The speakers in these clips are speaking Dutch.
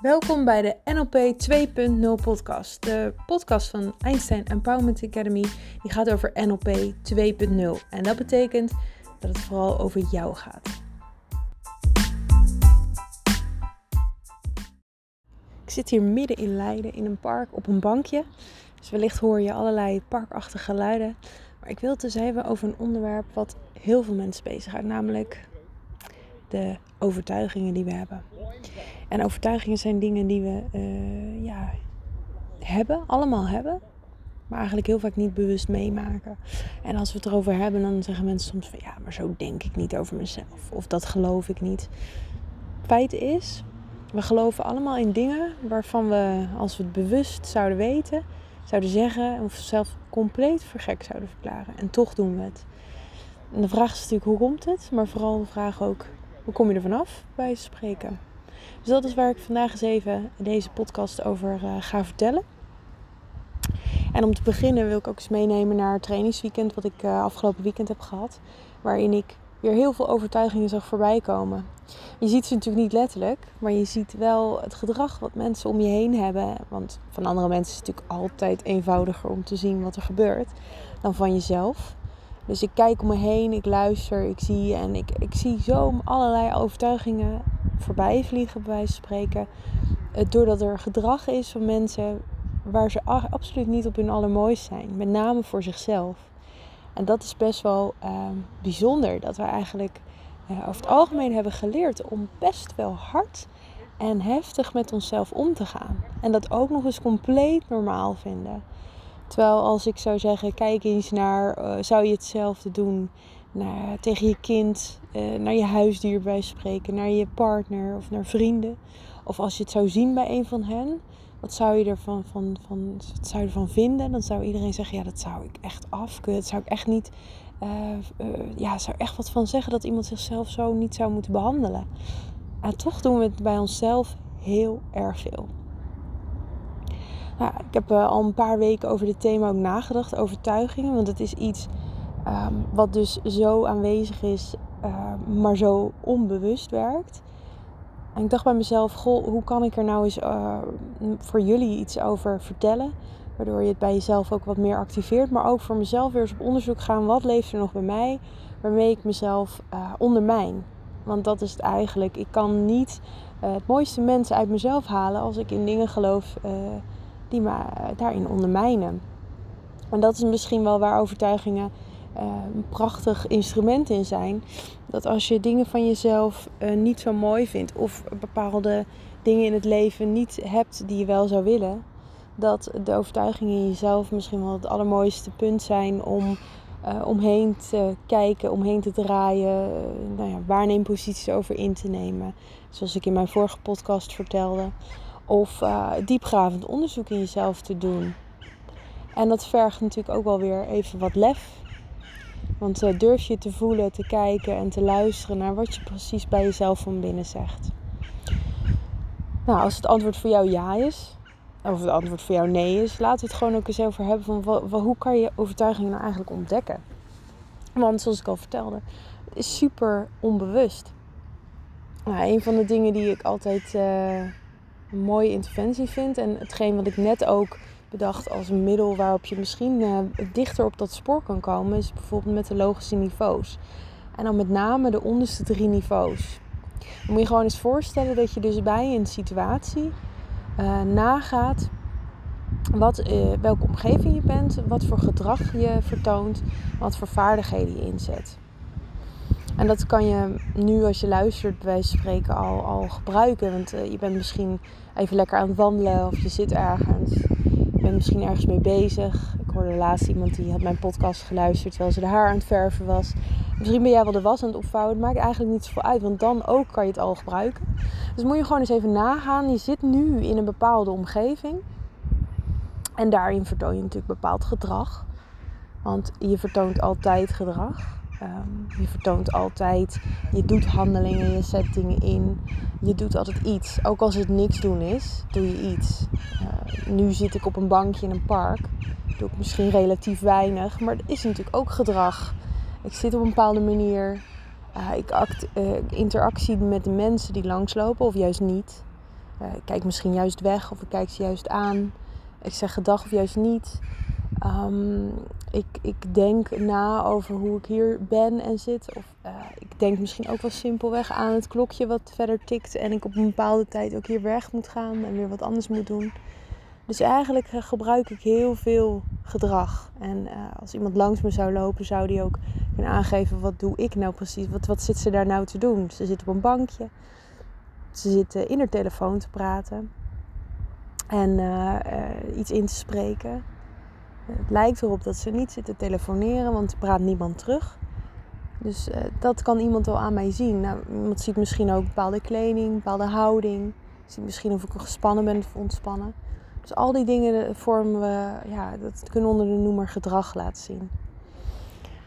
Welkom bij de NLP 2.0 podcast. De podcast van Einstein Empowerment Academy. Die gaat over NLP 2.0. En dat betekent dat het vooral over jou gaat. Ik zit hier midden in Leiden in een park op een bankje. Dus wellicht hoor je allerlei parkachtige geluiden. Maar ik wil het dus hebben over een onderwerp wat heel veel mensen bezighoudt. Namelijk de overtuigingen die we hebben. En overtuigingen zijn dingen die we uh, ja, hebben, allemaal hebben, maar eigenlijk heel vaak niet bewust meemaken. En als we het erover hebben, dan zeggen mensen soms van ja, maar zo denk ik niet over mezelf. Of dat geloof ik niet. Feit is, we geloven allemaal in dingen waarvan we, als we het bewust zouden weten, zouden zeggen of zelf compleet voor gek zouden verklaren. En toch doen we het. En de vraag is natuurlijk hoe komt het, maar vooral de vraag ook kom je er vanaf bij spreken. Dus dat is waar ik vandaag eens even deze podcast over uh, ga vertellen. En om te beginnen wil ik ook eens meenemen naar het trainingsweekend wat ik uh, afgelopen weekend heb gehad. Waarin ik weer heel veel overtuigingen zag voorbij komen. Je ziet ze natuurlijk niet letterlijk, maar je ziet wel het gedrag wat mensen om je heen hebben. Want van andere mensen is het natuurlijk altijd eenvoudiger om te zien wat er gebeurt dan van jezelf. Dus ik kijk om me heen, ik luister, ik zie en ik, ik zie zo allerlei overtuigingen voorbij vliegen, bij wijze van spreken. Eh, doordat er gedrag is van mensen waar ze absoluut niet op hun allermooist zijn. Met name voor zichzelf. En dat is best wel ehm, bijzonder. Dat we eigenlijk uh, over het algemeen hebben geleerd om best wel hard en heftig met onszelf om te gaan. En dat ook nog eens compleet normaal vinden. Terwijl als ik zou zeggen, kijk eens naar, uh, zou je hetzelfde doen naar, tegen je kind, uh, naar je huisdier bij spreken, naar je partner of naar vrienden. Of als je het zou zien bij een van hen, wat zou je ervan van, van, wat zou je ervan vinden? Dan zou iedereen zeggen, ja, dat zou ik echt afkeuren. Dat zou ik echt niet, uh, ja, zou echt wat van zeggen dat iemand zichzelf zo niet zou moeten behandelen. En toch doen we het bij onszelf heel erg veel. Ik heb al een paar weken over dit thema ook nagedacht, overtuigingen. Want het is iets Ehm, wat dus zo aanwezig is, ehm, maar zo onbewust werkt. En ik dacht bij mezelf, goh, hoe kan ik er nou eens uh, voor jullie iets over vertellen? Waardoor je het bij jezelf ook wat meer activeert. Maar ook voor mezelf weer eens op onderzoek gaan. Wat leeft er nog bij mij? Waarmee ik mezelf ondermijn. Want dat is het eigenlijk. Ik kan niet het mooiste mensen uit mezelf halen als ik in dingen geloof die me daarin ondermijnen. En dat is misschien wel waar overtuigingen uh, een prachtig instrument in zijn. Dat als je dingen van jezelf uh, niet zo mooi vindt of bepaalde dingen in het leven niet hebt die je wel zou willen, dat de overtuigingen in jezelf misschien wel het allermooiste punt zijn om omheen te kijken, omheen te draaien, nou ja, waarneemposities over in te nemen. Zoals ik in mijn vorige podcast vertelde. Of diepgravend onderzoek in jezelf te doen. En dat vergt natuurlijk ook wel weer even wat lef want uh, durf je te voelen, te kijken en te luisteren naar wat je precies bij jezelf van binnen zegt. Nou, als het antwoord voor jou ja is, of het antwoord voor jou nee is, laten we het gewoon ook eens over hebben van hoe kan je overtuiging nou eigenlijk ontdekken. Want zoals ik al vertelde, het is super onbewust. Nou, een van de dingen die ik altijd uh, een mooie interventie vind en hetgeen wat ik net ook bedacht als een middel waarop je misschien uh, dichter op dat spoor kan komen, is bijvoorbeeld met de logische niveaus. En dan met name de onderste drie niveaus. Dan moet je gewoon eens voorstellen dat je dus bij een situatie uh, nagaat wat, uh, welke omgeving je bent, wat voor gedrag je vertoont, wat voor vaardigheden je inzet. En dat kan je nu als je luistert bij spreken al, al gebruiken. Want je bent misschien even lekker aan het wandelen of je zit ergens ben misschien ergens mee bezig. Ik hoorde laatst iemand die had mijn podcast geluisterd terwijl ze de haar aan het verven was. Misschien ben jij wel de was aan het opvouwen. Het maakt eigenlijk niet zoveel uit, want dan ook kan je het al gebruiken. Dus moet je gewoon eens even nagaan. Je zit nu in een bepaalde omgeving. En daarin vertoon je natuurlijk bepaald gedrag. Want je vertoont altijd gedrag. Um, je vertoont altijd, je doet handelingen, je zet dingen in. Je doet altijd iets. Ook als het niks doen is, doe je iets. Uh, nu zit ik op een bankje in een park. Doe ik misschien relatief weinig, maar dat is natuurlijk ook gedrag. Ik zit op een bepaalde manier. Uh, ik act, uh, interactie met de mensen die langslopen, of juist niet. Ik kijk misschien juist weg of ik kijk ze juist aan. Ik zeg gedag of juist niet. Um, ik, ik denk na over hoe ik hier ben en zit. Of uh, ik denk misschien ook wel simpelweg aan het klokje wat verder tikt. En ik op een bepaalde tijd ook hier weg moet gaan en weer wat anders moet doen. Dus eigenlijk gebruik ik heel veel gedrag. En uh, als iemand langs me zou lopen, zou die ook kunnen aangeven: wat doe ik nou precies? Wat, wat zit ze daar nou te doen? Ze zit op een bankje. Ze zit in haar telefoon te praten. En iets in te spreken. Het lijkt erop dat ze niet zit te telefoneren, want er praat niemand terug. Dus dat kan iemand wel aan mij zien. Nou, iemand ziet misschien ook bepaalde kleding, bepaalde houding. Ziet misschien of ik gespannen ben of ontspannen. Dus al die dingen vormen we, ja, dat kunnen onder de noemer gedrag laten zien.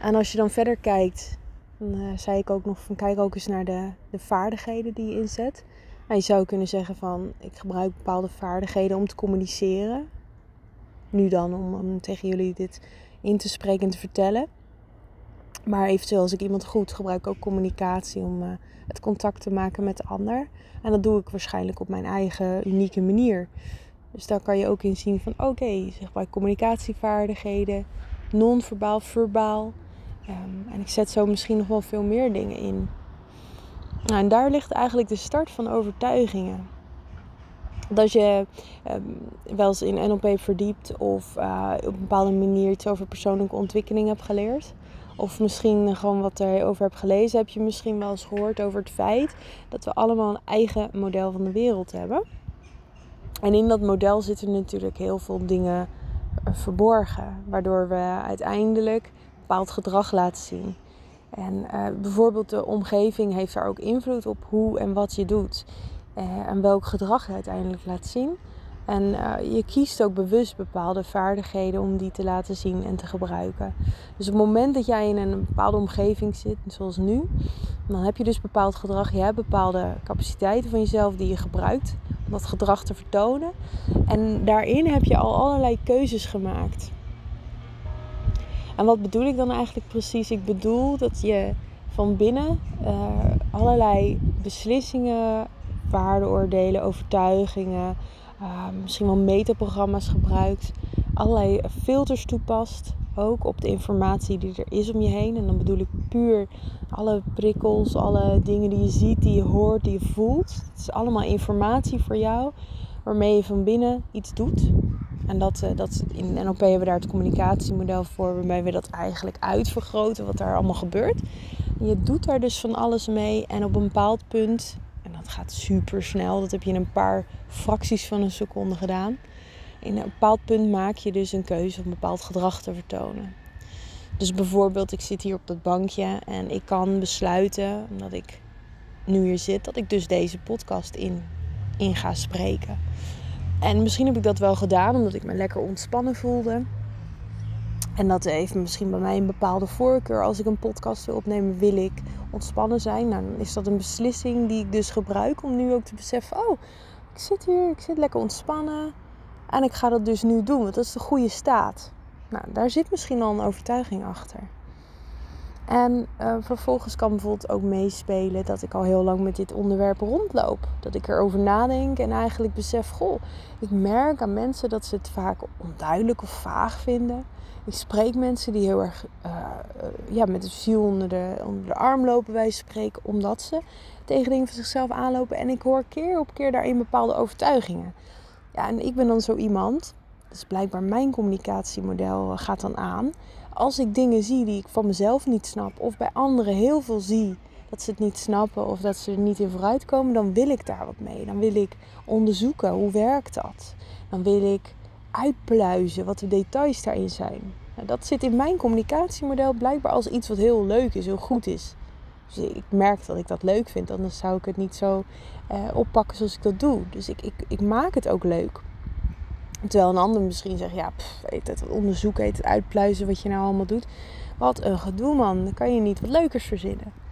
En als je dan verder kijkt, dan uh, zei ik ook nog kijk ook eens naar de, de vaardigheden die je inzet. Nou, je zou kunnen zeggen van ik gebruik bepaalde vaardigheden om te communiceren. Nu dan om, tegen jullie dit in te spreken en te vertellen. Maar eventueel als ik iemand goed gebruik ook communicatie om uh, het contact te maken met de ander. En dat doe ik waarschijnlijk op mijn eigen unieke manier. Dus daar kan je ook in zien van oké, okay, zeg maar communicatievaardigheden, non-verbaal, verbaal. Um, en ik zet zo misschien nog wel veel meer dingen in. Nou, en daar ligt eigenlijk de start van overtuigingen. Dat je um, wel eens in NLP verdiept of uh, op een bepaalde manier iets over persoonlijke ontwikkeling hebt geleerd. Of misschien gewoon wat erover hebt gelezen, heb je misschien wel eens gehoord over het feit dat we allemaal een eigen model van de wereld hebben. En in dat model zitten natuurlijk heel veel dingen eh, verborgen, waardoor we uiteindelijk bepaald gedrag laten zien. En uh, bijvoorbeeld de omgeving heeft daar ook invloed op hoe en wat je doet. Uh, en welk gedrag je uiteindelijk laat zien. En uh, je kiest ook bewust bepaalde vaardigheden om die te laten zien en te gebruiken. Dus op het moment dat jij in een bepaalde omgeving zit, zoals nu, dan heb je dus bepaald gedrag. Je hebt bepaalde capaciteiten van jezelf die je gebruikt om dat gedrag te vertonen. En daarin heb je al allerlei keuzes gemaakt. En wat bedoel ik dan eigenlijk precies? Ik bedoel dat je van binnen uh, allerlei beslissingen, waardeoordelen, overtuigingen, uh, misschien wel metaprogramma's gebruikt, allerlei filters toepast. Ook op de informatie die er is om je heen. En dan bedoel ik puur alle prikkels, alle dingen die je ziet, die je hoort, die je voelt. Het is allemaal informatie voor jou waarmee je van binnen iets doet. En dat, uh, dat in NLP hebben we daar het communicatiemodel voor, waarmee we dat eigenlijk uitvergroten, wat daar allemaal gebeurt. Je doet daar dus van alles mee en op een bepaald punt, en dat gaat super snel, dat heb je in een paar fracties van een seconde gedaan. In een bepaald punt maak je dus een keuze om een bepaald gedrag te vertonen. Dus bijvoorbeeld, ik zit hier op dat bankje en ik kan besluiten, omdat ik nu hier zit, dat ik dus deze podcast in, in ga spreken. En misschien heb ik dat wel gedaan omdat ik me lekker ontspannen voelde. En dat heeft misschien bij mij een bepaalde voorkeur. Als ik een podcast wil opnemen, wil ik ontspannen zijn. Nou, dan is dat een beslissing die ik dus gebruik om nu ook te beseffen: oh, ik zit hier, ik zit lekker ontspannen. En ik ga dat dus nu doen, want dat is de goede staat. Nou, daar zit misschien al een overtuiging achter. En uh, vervolgens kan bijvoorbeeld ook meespelen dat ik al heel lang met dit onderwerp rondloop. Dat ik erover nadenk en eigenlijk besef, goh, ik merk aan mensen dat ze het vaak onduidelijk of vaag vinden. Ik spreek mensen die heel erg uh, ja, met het ziel onder de, onder de arm lopen, wij spreken, omdat ze tegen dingen van zichzelf aanlopen. En ik hoor keer op keer daarin bepaalde overtuigingen. Ja, en ik ben dan zo iemand, dus blijkbaar mijn communicatiemodel gaat dan aan als ik dingen zie die ik van mezelf niet snap, of bij anderen heel veel zie dat ze het niet snappen of dat ze er niet in vooruitkomen, dan wil ik daar wat mee. Dan wil ik onderzoeken hoe werkt dat. Dan wil ik uitpluizen wat de details daarin zijn. Nou, dat zit in mijn communicatiemodel blijkbaar als iets wat heel leuk is, heel goed is. Dus ik merk dat ik dat leuk vind, anders zou ik het niet zo eh, oppakken zoals ik dat doe. Dus ik, ik, ik maak het ook leuk. Terwijl een ander misschien zegt, ja, het onderzoeken, het uitpluizen wat je nou allemaal doet. Wat een gedoe man, dan kan je niet wat leukers verzinnen.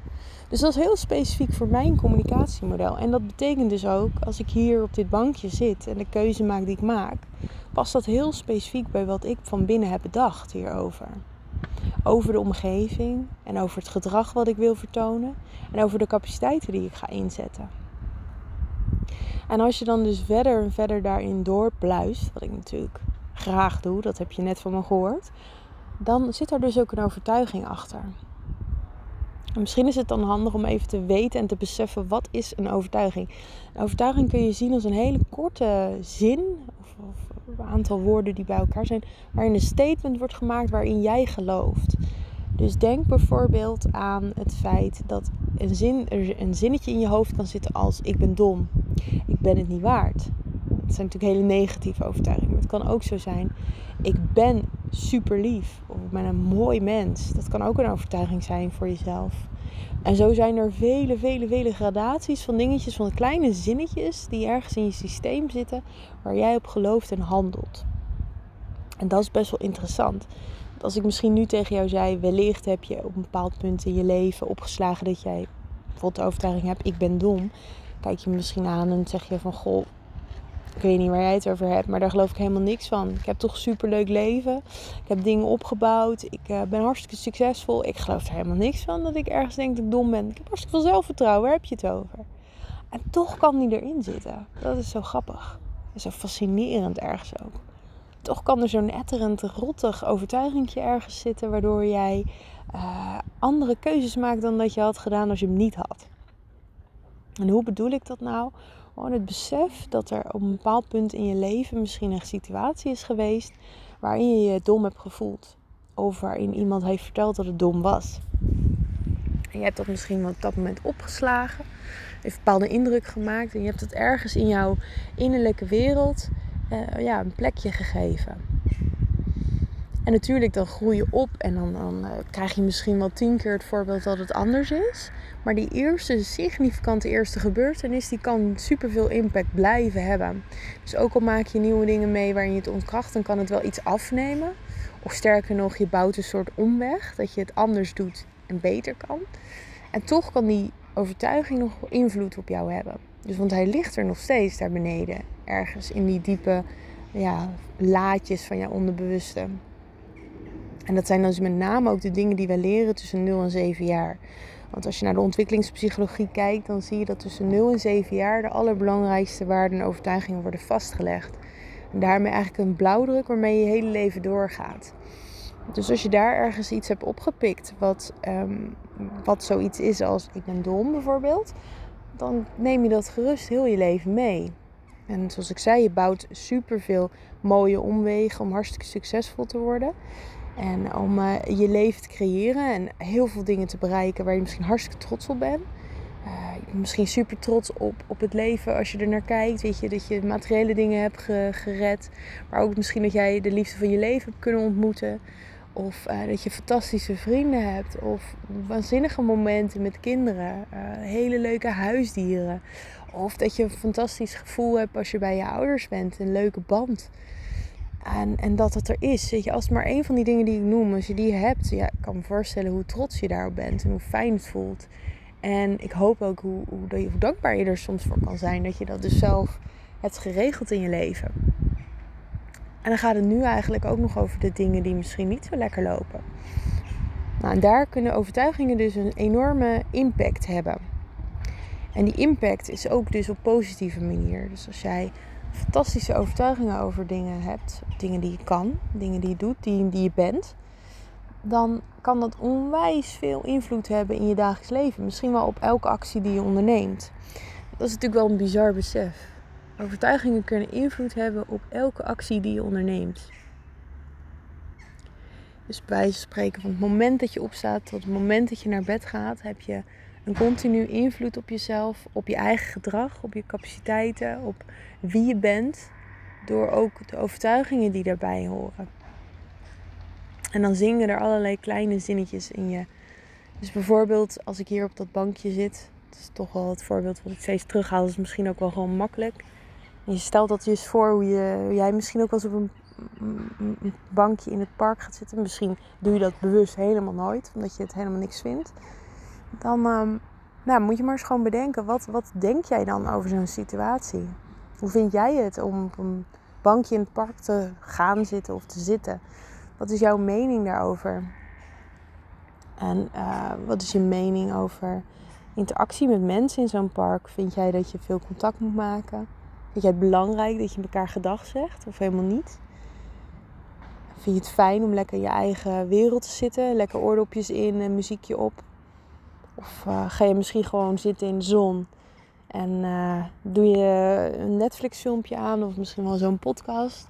Dus dat is heel specifiek voor mijn communicatiemodel. En dat betekent dus ook, als ik hier op dit bankje zit en de keuze maak die ik maak, past dat heel specifiek bij wat ik van binnen heb bedacht hierover. Over de omgeving en over het gedrag wat ik wil vertonen en over de capaciteiten die ik ga inzetten. En als je dan dus verder en verder daarin doorpluist, wat ik natuurlijk graag doe, dat heb je net van me gehoord, dan zit er dus ook een overtuiging achter. En misschien is het dan handig om even te weten en te beseffen wat is een overtuiging. Een overtuiging kun je zien als een hele korte zin of, of een aantal woorden die bij elkaar zijn, waarin een statement wordt gemaakt waarin jij gelooft. Dus denk bijvoorbeeld aan het feit dat een, zin, een zinnetje in je hoofd kan zitten als ik ben dom, ik ben het niet waard. Dat zijn natuurlijk hele negatieve overtuigingen. Maar het kan ook zo zijn, ik ben super lief of ik ben een mooi mens. Dat kan ook een overtuiging zijn voor jezelf. En zo zijn er vele, vele, vele gradaties van dingetjes, van kleine zinnetjes die ergens in je systeem zitten waar jij op gelooft en handelt. En dat is best wel interessant als ik misschien nu tegen jou zei, wellicht heb je op een bepaald punt in je leven opgeslagen dat jij bijvoorbeeld de overtuiging hebt, ik ben dom. Kijk je misschien aan en zeg je van, goh, ik weet niet waar jij het over hebt, maar daar geloof ik helemaal niks van. Ik heb toch een superleuk leven. Ik heb dingen opgebouwd. Ik uh, ben hartstikke succesvol. Ik geloof er helemaal niks van dat ik ergens denk dat ik dom ben. Ik heb hartstikke veel zelfvertrouwen. Waar heb je het over? En toch kan die erin zitten. Dat is zo grappig. Zo fascinerend ergens ook toch kan er zo'n etterend, rottig overtuigingje ergens zitten, waardoor jij uh, andere keuzes maakt dan dat je had gedaan als je hem niet had. En hoe bedoel ik dat nou? Gewoon het besef dat er op een bepaald punt in je leven misschien een situatie is geweest waarin je je dom hebt gevoeld. Of waarin iemand heeft verteld dat het dom was. En je hebt dat misschien op dat moment opgeslagen, heeft een bepaalde indruk gemaakt en je hebt het ergens in jouw innerlijke wereld uh, ja, een plekje gegeven. En natuurlijk, dan groei je op en dan, dan uh, krijg je misschien wel tien keer het voorbeeld dat het anders is. Maar die eerste significante eerste gebeurtenis, die kan superveel impact blijven hebben. Dus ook al maak je nieuwe dingen mee waarin je het ontkracht, dan kan het wel iets afnemen. Of sterker nog, je bouwt een soort omweg, dat je het anders doet en beter kan. En toch kan die overtuiging nog invloed op jou hebben. Dus want hij ligt er nog steeds daar beneden. Ergens in die diepe ja, laadjes van jouw onderbewuste. En dat zijn dus met name ook de dingen die we leren tussen 0 en 7 jaar. Want als je naar de ontwikkelingspsychologie kijkt, dan zie je dat tussen 0 en 7 jaar de allerbelangrijkste waarden en overtuigingen worden vastgelegd. En daarmee eigenlijk een blauwdruk waarmee je hele leven doorgaat. Dus als je daar ergens iets hebt opgepikt, wat, um, wat zoiets is als ik ben dom bijvoorbeeld, dan neem je dat gerust heel je leven mee. En zoals ik zei, je bouwt superveel mooie omwegen om hartstikke succesvol te worden. En om uh, je leven te creëren en heel veel dingen te bereiken waar je misschien hartstikke trots op bent. Bent misschien super trots op, op het leven als je er naar kijkt. Weet je, dat je materiële dingen hebt gered. Maar ook misschien dat jij de liefde van je leven hebt kunnen ontmoeten. Of uh, dat je fantastische vrienden hebt. Of waanzinnige momenten met kinderen. Hele leuke huisdieren. Of dat je een fantastisch gevoel hebt als je bij je ouders bent. Een leuke band. En, en dat het er is. Weet je, als het maar één van die dingen die ik noem, als je die hebt, ja, ik kan me voorstellen hoe trots je daarop bent en hoe fijn het voelt. En ik hoop ook hoe, hoe, hoe dankbaar je er soms voor kan zijn dat je dat dus zelf hebt geregeld in je leven. En dan gaat het nu eigenlijk ook nog over de dingen die misschien niet zo lekker lopen. Nou, en daar kunnen overtuigingen dus een enorme impact hebben. En die impact is ook dus op positieve manier. Dus als jij fantastische overtuigingen over dingen hebt, dingen die je kan, dingen die je doet, die, die je bent, dan kan dat onwijs veel invloed hebben in je dagelijks leven. Misschien wel op elke actie die je onderneemt. Dat is natuurlijk wel een bizar besef. Overtuigingen kunnen invloed hebben op elke actie die je onderneemt. Dus bij spreken, van het moment dat je opstaat tot het moment dat je naar bed gaat, heb je een continu invloed op jezelf, op je eigen gedrag, op je capaciteiten, op wie je bent, door ook de overtuigingen die daarbij horen. En dan zingen er allerlei kleine zinnetjes in je. Dus bijvoorbeeld als ik hier op dat bankje zit, dat is toch wel het voorbeeld wat ik steeds terughaal, is misschien ook wel gewoon makkelijk. Je stelt dat je eens voor hoe, je, jij misschien ook wel eens op een, een bankje in het park gaat zitten. Misschien doe je dat bewust helemaal nooit, omdat je het helemaal niks vindt. Dan um, nou, moet je maar eens gewoon bedenken, wat, wat denk jij dan over zo'n situatie? Hoe vind jij het om op een bankje in het park te gaan zitten of te zitten? Wat is jouw mening daarover? En uh, wat is je mening over interactie met mensen in zo'n park? Vind jij dat je veel contact moet maken? Vind jij het belangrijk dat je elkaar gedag zegt of helemaal niet? Vind je het fijn om lekker in je eigen wereld te zitten? Lekker oordopjes in en muziekje op? Of uh, ga je misschien gewoon zitten in de zon en uh, doe je een Netflix filmpje aan of misschien wel zo'n podcast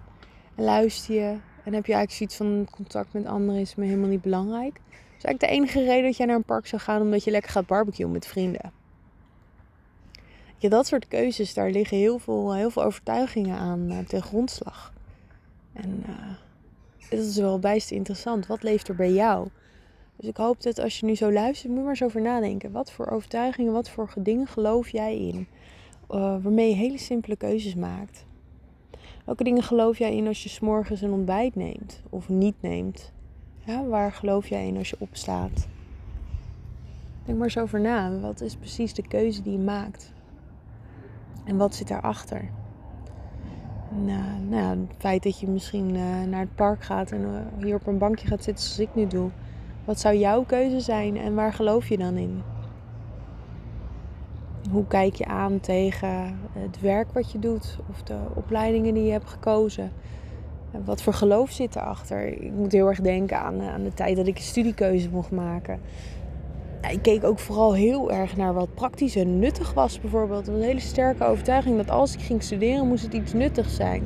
en luister je en heb je eigenlijk zoiets van contact met anderen is me helemaal niet belangrijk. Dat is eigenlijk de enige reden dat jij naar een park zou gaan omdat je lekker gaat barbecuen met vrienden. Ja, dat soort keuzes, daar liggen heel veel, heel veel overtuigingen aan uh, ten grondslag. En dat is wel bijst interessant. Wat leeft er bij jou? Dus ik hoop dat als je nu zo luistert, moet je maar eens over nadenken. Wat voor overtuigingen, wat voor dingen geloof jij in? Uh, waarmee je hele simpele keuzes maakt. Welke dingen geloof jij in als je s'morgens een ontbijt neemt of niet neemt? Waar geloof jij in als je opstaat? Denk maar eens over na. Wat is precies de keuze die je maakt? En wat zit daarachter? Nou, nou, het feit dat je misschien uh, naar het park gaat en uh, hier op een bankje gaat zitten zoals ik nu doe. Wat zou jouw keuze zijn en waar geloof je dan in? Hoe kijk je aan tegen het werk wat je doet of de opleidingen die je hebt gekozen? Wat voor geloof zit erachter? Ik moet heel erg denken aan, eh, aan de tijd dat ik een studiekeuze mocht maken. Ik keek ook vooral heel erg naar wat praktisch en nuttig was, bijvoorbeeld. Een hele sterke overtuiging dat als ik ging studeren, moest het iets nuttigs zijn.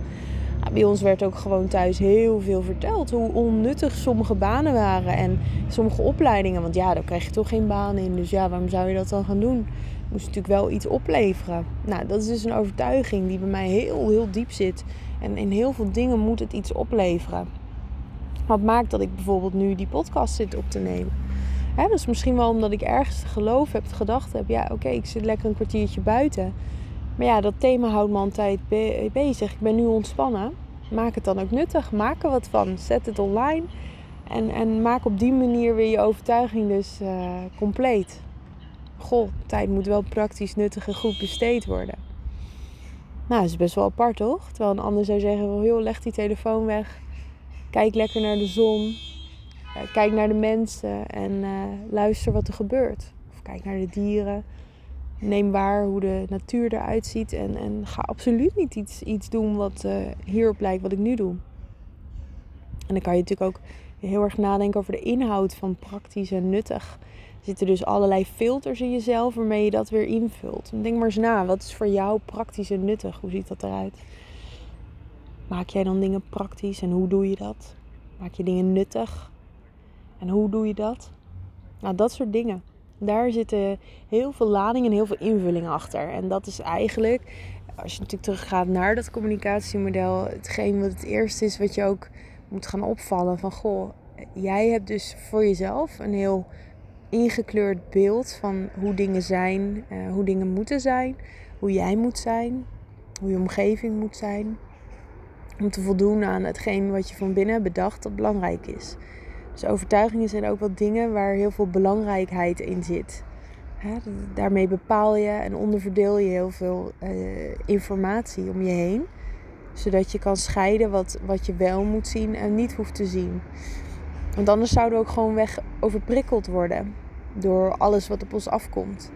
Bij ons werd ook gewoon thuis heel veel verteld hoe onnuttig sommige banen waren en sommige opleidingen. Want ja, daar krijg je toch geen baan in. Dus ja, waarom zou je dat dan gaan doen? moest natuurlijk wel iets opleveren. Nou, dat is dus een overtuiging die bij mij heel, heel diep zit. En in heel veel dingen moet het iets opleveren. Wat maakt dat ik bijvoorbeeld nu die podcast zit op te nemen? Dat is misschien wel omdat ik ergens geloof heb, gedacht heb... ja, oké, ik zit lekker een kwartiertje buiten. Maar ja, dat thema houdt me altijd bezig. Ik ben nu ontspannen. Maak het dan ook nuttig. Maak er wat van. Zet het online. En, en maak op die manier weer je overtuiging dus uh, compleet goh, tijd moet wel praktisch nuttig en goed besteed worden. Nou, dat is best wel apart, toch? Terwijl een ander zou zeggen, joh, leg die telefoon weg. Kijk lekker naar de zon. Eh, kijk naar de mensen en uh, luister wat er gebeurt. Of kijk naar de dieren. Neem waar hoe de natuur eruit ziet. En, en ga absoluut niet iets, iets doen wat uh, hierop lijkt wat ik nu doe. En dan kan je natuurlijk ook heel erg nadenken over de inhoud van praktisch en nuttig zitten dus allerlei filters in jezelf waarmee je dat weer invult. denk maar eens na, wat is voor jou praktisch en nuttig? Hoe ziet dat eruit? Maak jij dan dingen praktisch en hoe doe je dat? Maak je dingen nuttig en hoe doe je dat? Nou, dat soort dingen. Daar zitten heel veel ladingen en heel veel invulling achter. En dat is eigenlijk, als je natuurlijk teruggaat naar dat communicatiemodel, hetgeen wat het eerste is wat je ook moet gaan opvallen van goh, jij hebt dus voor jezelf een heel ingekleurd beeld van hoe dingen zijn, uh, hoe dingen moeten zijn, hoe jij moet zijn, hoe je omgeving moet zijn. Om te voldoen aan hetgeen wat je van binnen bedacht dat belangrijk is. Dus overtuigingen zijn ook wat dingen waar heel veel belangrijkheid in zit. daarmee bepaal je en onderverdeel je heel veel uh, informatie om je heen. Zodat je kan scheiden wat, wat je wel moet zien en niet hoeft te zien. Want anders zouden we ook gewoon weg overprikkeld worden door alles wat op ons afkomt.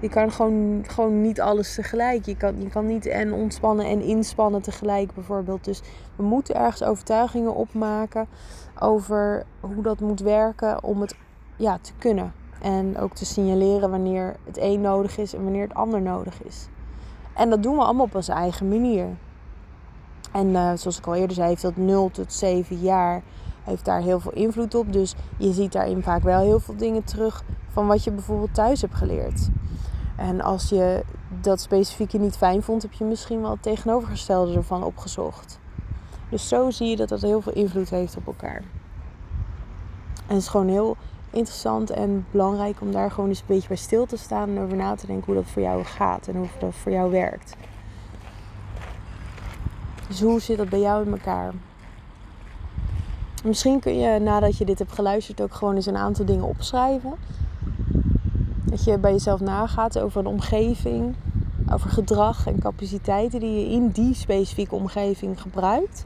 Je kan gewoon, gewoon niet alles tegelijk. Je kan, je kan niet en ontspannen en inspannen tegelijk bijvoorbeeld. Dus we moeten ergens overtuigingen opmaken over hoe dat moet werken om het ja, te kunnen. En ook te signaleren wanneer het een nodig is en wanneer het ander nodig is. En dat doen we allemaal op onze eigen manier. En uh, zoals ik al eerder zei, heeft dat 0 tot 7 jaar heeft daar heel veel invloed op. Dus je ziet daarin vaak wel heel veel dingen terug van wat je bijvoorbeeld thuis hebt geleerd. En als je dat specifieke niet fijn vond, heb je misschien wel het tegenovergestelde ervan opgezocht. Dus zo zie je dat dat heel veel invloed heeft op elkaar. En het is gewoon heel interessant en belangrijk om daar gewoon eens een beetje bij stil te staan en over na te denken hoe dat voor jou gaat en hoe dat voor jou werkt. Dus hoe zit dat bij jou in elkaar? Misschien kun je nadat je dit hebt geluisterd ook gewoon eens een aantal dingen opschrijven. Dat je bij jezelf nagaat over een omgeving, over gedrag en capaciteiten die je in die specifieke omgeving gebruikt.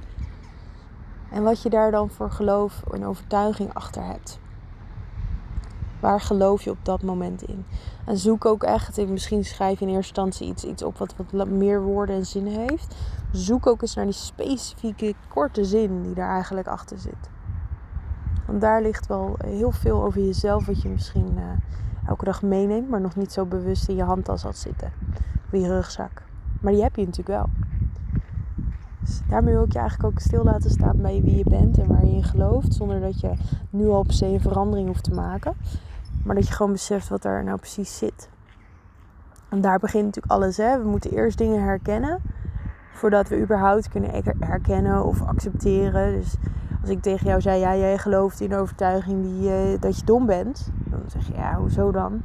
En wat je daar dan voor geloof en overtuiging achter hebt. Waar geloof je op dat moment in? En zoek ook echt, misschien schrijf je in eerste instantie iets, iets op wat, wat meer woorden en zinnen heeft. Zoek ook eens naar die specifieke korte zin die daar eigenlijk achter zit. Want daar ligt wel heel veel over jezelf, wat je misschien uh, elke dag meeneemt, maar nog niet zo bewust in je handtas had zitten. Of je rugzak. Maar die heb je natuurlijk wel. Dus daarmee wil ik je eigenlijk ook stil laten staan bij wie je bent en waar je in gelooft. Zonder dat je nu al per se een verandering hoeft te maken. Maar dat je gewoon beseft wat er nou precies zit. En daar begint natuurlijk alles. Hè? We moeten eerst dingen herkennen. Voordat we überhaupt kunnen herkennen of accepteren. Dus als ik tegen jou zei, ja, jij gelooft in de overtuiging die, uh, dat je dom bent. Zeg je, ja, hoezo dan?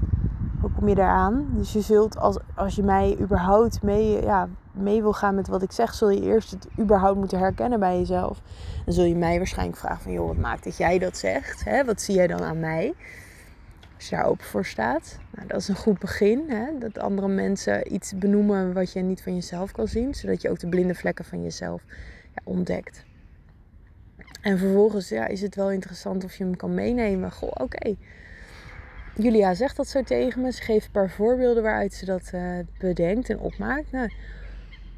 Hoe kom je daaraan? Dus je zult, als, als je mij überhaupt mee, ja, mee wil gaan met wat ik zeg, zul je eerst het überhaupt moeten herkennen bij jezelf. Dan zul je mij waarschijnlijk vragen van, joh, wat maakt dat jij dat zegt? Hè? Wat zie jij dan aan mij? Als je daar open voor staat. Nou, dat is een goed begin. Hè? Dat andere mensen iets benoemen wat je niet van jezelf kan zien. Zodat je ook de blinde vlekken van jezelf ja, ontdekt. En vervolgens ja, is het wel interessant of je hem kan meenemen. Goh, oké. Julia zegt dat zo tegen me. Ze geeft een paar voorbeelden waaruit ze dat uh, bedenkt en opmaakt. Nou,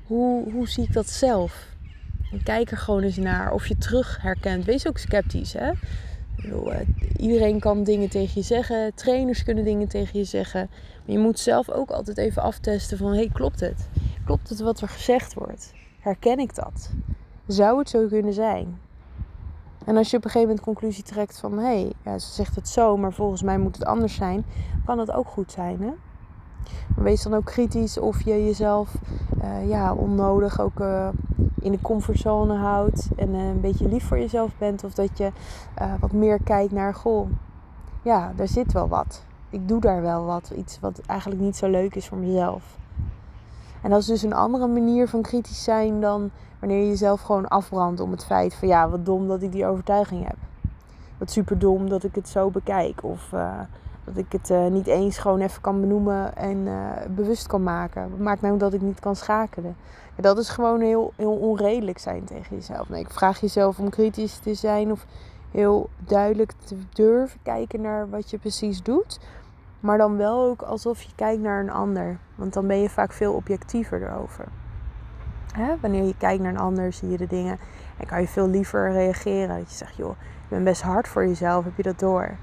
hoe, hoe zie ik dat zelf? Kijk er gewoon eens naar of je terug herkent. Wees ook sceptisch. Hè? Eh, iedereen kan dingen tegen je zeggen. Trainers kunnen dingen tegen je zeggen. Maar je moet zelf ook altijd even aftesten van... hey, klopt het? Klopt het wat er gezegd wordt? Herken ik dat? Zou het zo kunnen zijn? En als je op een gegeven moment conclusie trekt van... hé, hey, ja, ze zegt het zo, maar volgens mij moet het anders zijn... kan dat ook goed zijn, hè? wees dan ook kritisch of je jezelf uh, ja, onnodig ook uh, in de comfortzone houdt en uh, een beetje lief voor jezelf bent. Of dat je wat meer kijkt naar, goh, ja, daar zit wel wat. Ik doe daar wel wat. Iets wat eigenlijk niet zo leuk is voor mezelf. En dat is dus een andere manier van kritisch zijn dan wanneer je jezelf gewoon afbrandt om het feit van ja, wat dom dat ik die overtuiging heb. Wat super dom dat ik het zo bekijk. Of dat ik het uh, niet eens gewoon even kan benoemen en uh, bewust kan maken. Maakt nou dat ik niet kan schakelen? Ja, dat is gewoon heel, heel onredelijk zijn tegen jezelf. Nee, ik vraag jezelf om kritisch te zijn of heel duidelijk te durven kijken naar wat je precies doet. Maar dan wel ook alsof je kijkt naar een ander. Want dan ben je vaak veel objectiever erover. Hè? Wanneer je kijkt naar een ander, zie je de dingen en kan je veel liever reageren. Dat je zegt, joh, je bent best hard voor jezelf, heb je dat door?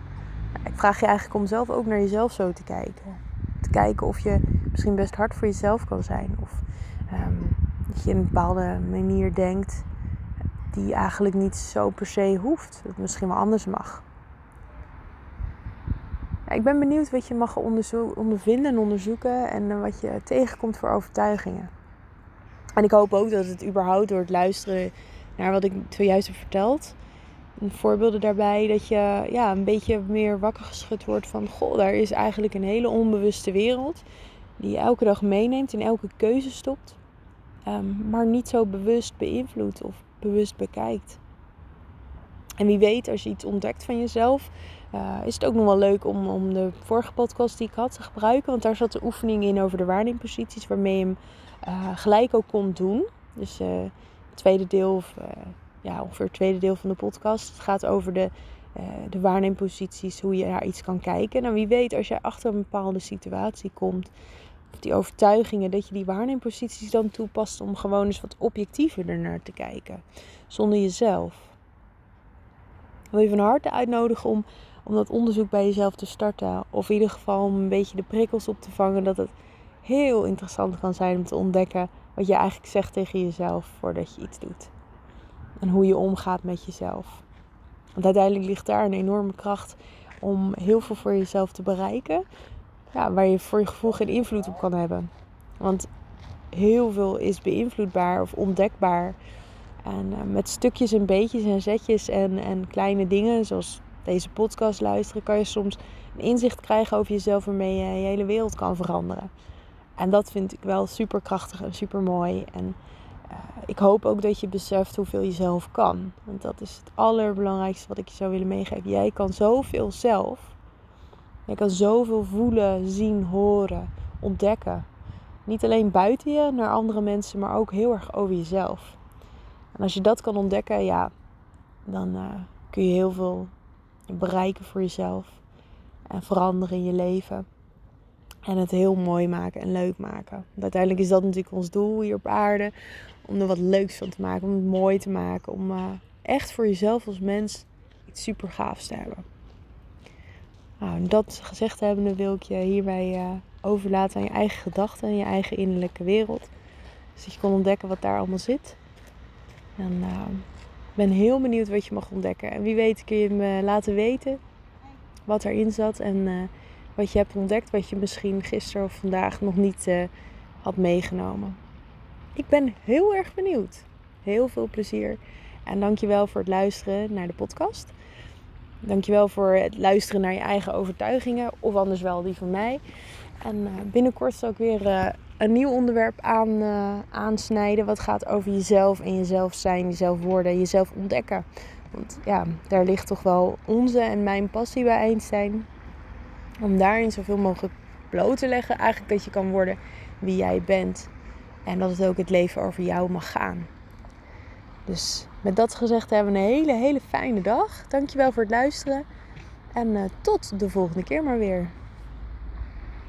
Ik vraag je eigenlijk om zelf ook naar jezelf zo te kijken. Te kijken of je misschien best hard voor jezelf kan zijn. Of um, dat je een bepaalde manier denkt die eigenlijk niet zo per se hoeft. Dat het misschien wel anders mag. Ik ben benieuwd wat je mag ondervinden en onderzoeken en eh, wat je tegenkomt voor overtuigingen. En ik hoop ook dat het überhaupt door het luisteren naar wat ik zojuist heb verteld, voorbeelden daarbij dat je ja, een beetje meer wakker geschud wordt van... Goh, daar is eigenlijk een hele onbewuste wereld die je elke dag meeneemt en elke keuze stopt. Um, maar niet zo bewust beïnvloedt of bewust bekijkt. En wie weet, als je iets ontdekt van jezelf, uh, is het ook nog wel leuk om, om de vorige podcast die ik had te gebruiken. Want daar zat de oefening in over de waarneemposities, waarmee je hem uh, gelijk ook kon doen. Dus uh, het tweede deel, of ja, ongeveer het tweede deel van de podcast. Het gaat over de, de waarneemposities, hoe je naar iets kan kijken. Nou, wie weet, als jij achter een bepaalde situatie komt, of die overtuigingen, dat je die waarneemposities dan toepast om gewoon eens wat objectiever ernaar te kijken. Zonder jezelf. Ik wil je van harte uitnodigen om, om dat onderzoek bij jezelf te starten. Of in ieder geval om een beetje de prikkels op te vangen. Dat het heel interessant kan zijn om te ontdekken wat je eigenlijk zegt tegen jezelf voordat je iets doet en hoe je omgaat met jezelf. Want uiteindelijk ligt daar een enorme kracht om heel veel voor jezelf te bereiken. Ja, waar je voor je gevoel geen invloed op kan hebben. Want heel veel is beïnvloedbaar of ontdekbaar. En uh, met stukjes en beetjes en zetjes en, en kleine dingen, zoals deze podcast luisteren, kan je soms een inzicht krijgen over jezelf waarmee je je hele wereld kan veranderen. En dat vind ik wel super krachtig en super mooi. En uh, ik hoop ook dat je beseft hoeveel je zelf kan. Want dat is het allerbelangrijkste wat ik je zou willen meegeven. Jij kan zoveel zelf. Jij kan zoveel voelen, zien, horen, ontdekken. Niet alleen buiten je naar andere mensen, maar ook heel erg over jezelf. En als je dat kan ontdekken, ja, dan uh, kun je heel veel bereiken voor jezelf. en veranderen in je leven. En het heel mooi maken en leuk maken. Uiteindelijk is dat natuurlijk ons doel hier op aarde. Om er wat leuks van te maken, om het mooi te maken. Om uh, echt voor jezelf als mens iets super gaafs te hebben. Nou, dat gezegd hebbende wil ik je hierbij uh, overlaten aan je eigen gedachten en je eigen innerlijke wereld. Dus dat je kon ontdekken wat daar allemaal zit. En uh, ben heel benieuwd wat je mag ontdekken. En wie weet kun je me laten weten wat erin zat. En uh, wat je hebt ontdekt, wat je misschien gisteren of vandaag nog niet uh, had meegenomen. Ik ben heel erg benieuwd. Heel veel plezier. En dankjewel voor het luisteren naar de podcast. Dankjewel voor het luisteren naar je eigen overtuigingen. Of anders wel die van mij. En uh, binnenkort zal ik weer een nieuw onderwerp aan, uh, aansnijden. Wat gaat over jezelf en jezelf zijn, jezelf worden, jezelf ontdekken. Want ja, daar ligt toch wel onze en mijn passie bij Einstein. Om daarin zoveel mogelijk bloot te leggen. Eigenlijk dat je kan worden wie jij bent. En dat het ook het leven over jou mag gaan. Dus met dat gezegd hebben we een hele, hele fijne dag. Dankjewel voor het luisteren. En uh, tot de volgende keer maar weer.